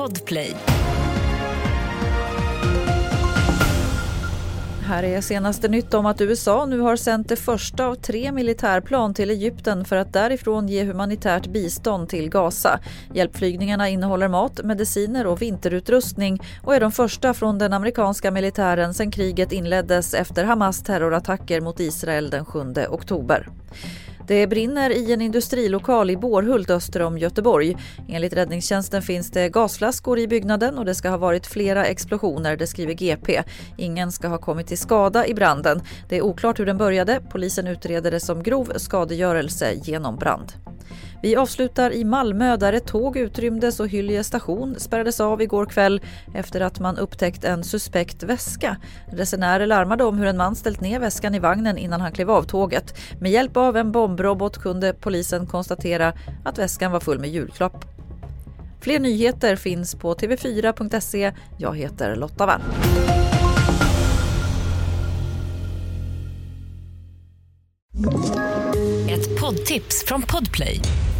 Podplay. Här är senaste nytt om att USA nu har sänt det första av tre militärplan till Egypten för att därifrån ge humanitärt bistånd till Gaza. Hjälpflygningarna innehåller mat, mediciner och vinterutrustning och är de första från den amerikanska militären sedan kriget inleddes efter Hamas terrorattacker mot Israel den 7 oktober. Det brinner i en industrilokal i Bårhult öster om Göteborg. Enligt räddningstjänsten finns det gasflaskor i byggnaden och det ska ha varit flera explosioner, det skriver GP. Ingen ska ha kommit till skada i branden. Det är oklart hur den började. Polisen utreder det som grov skadegörelse genom brand. Vi avslutar i Malmö där ett tåg utrymdes och Hyllie station spärrades av igår kväll efter att man upptäckt en suspekt väska. Resenärer larmade om hur en man ställt ner väskan i vagnen innan han klev av tåget. Med hjälp av en bombrobot kunde polisen konstatera att väskan var full med julklapp. Fler nyheter finns på tv4.se. Jag heter Lotta Wall. Ett poddtips från Podplay.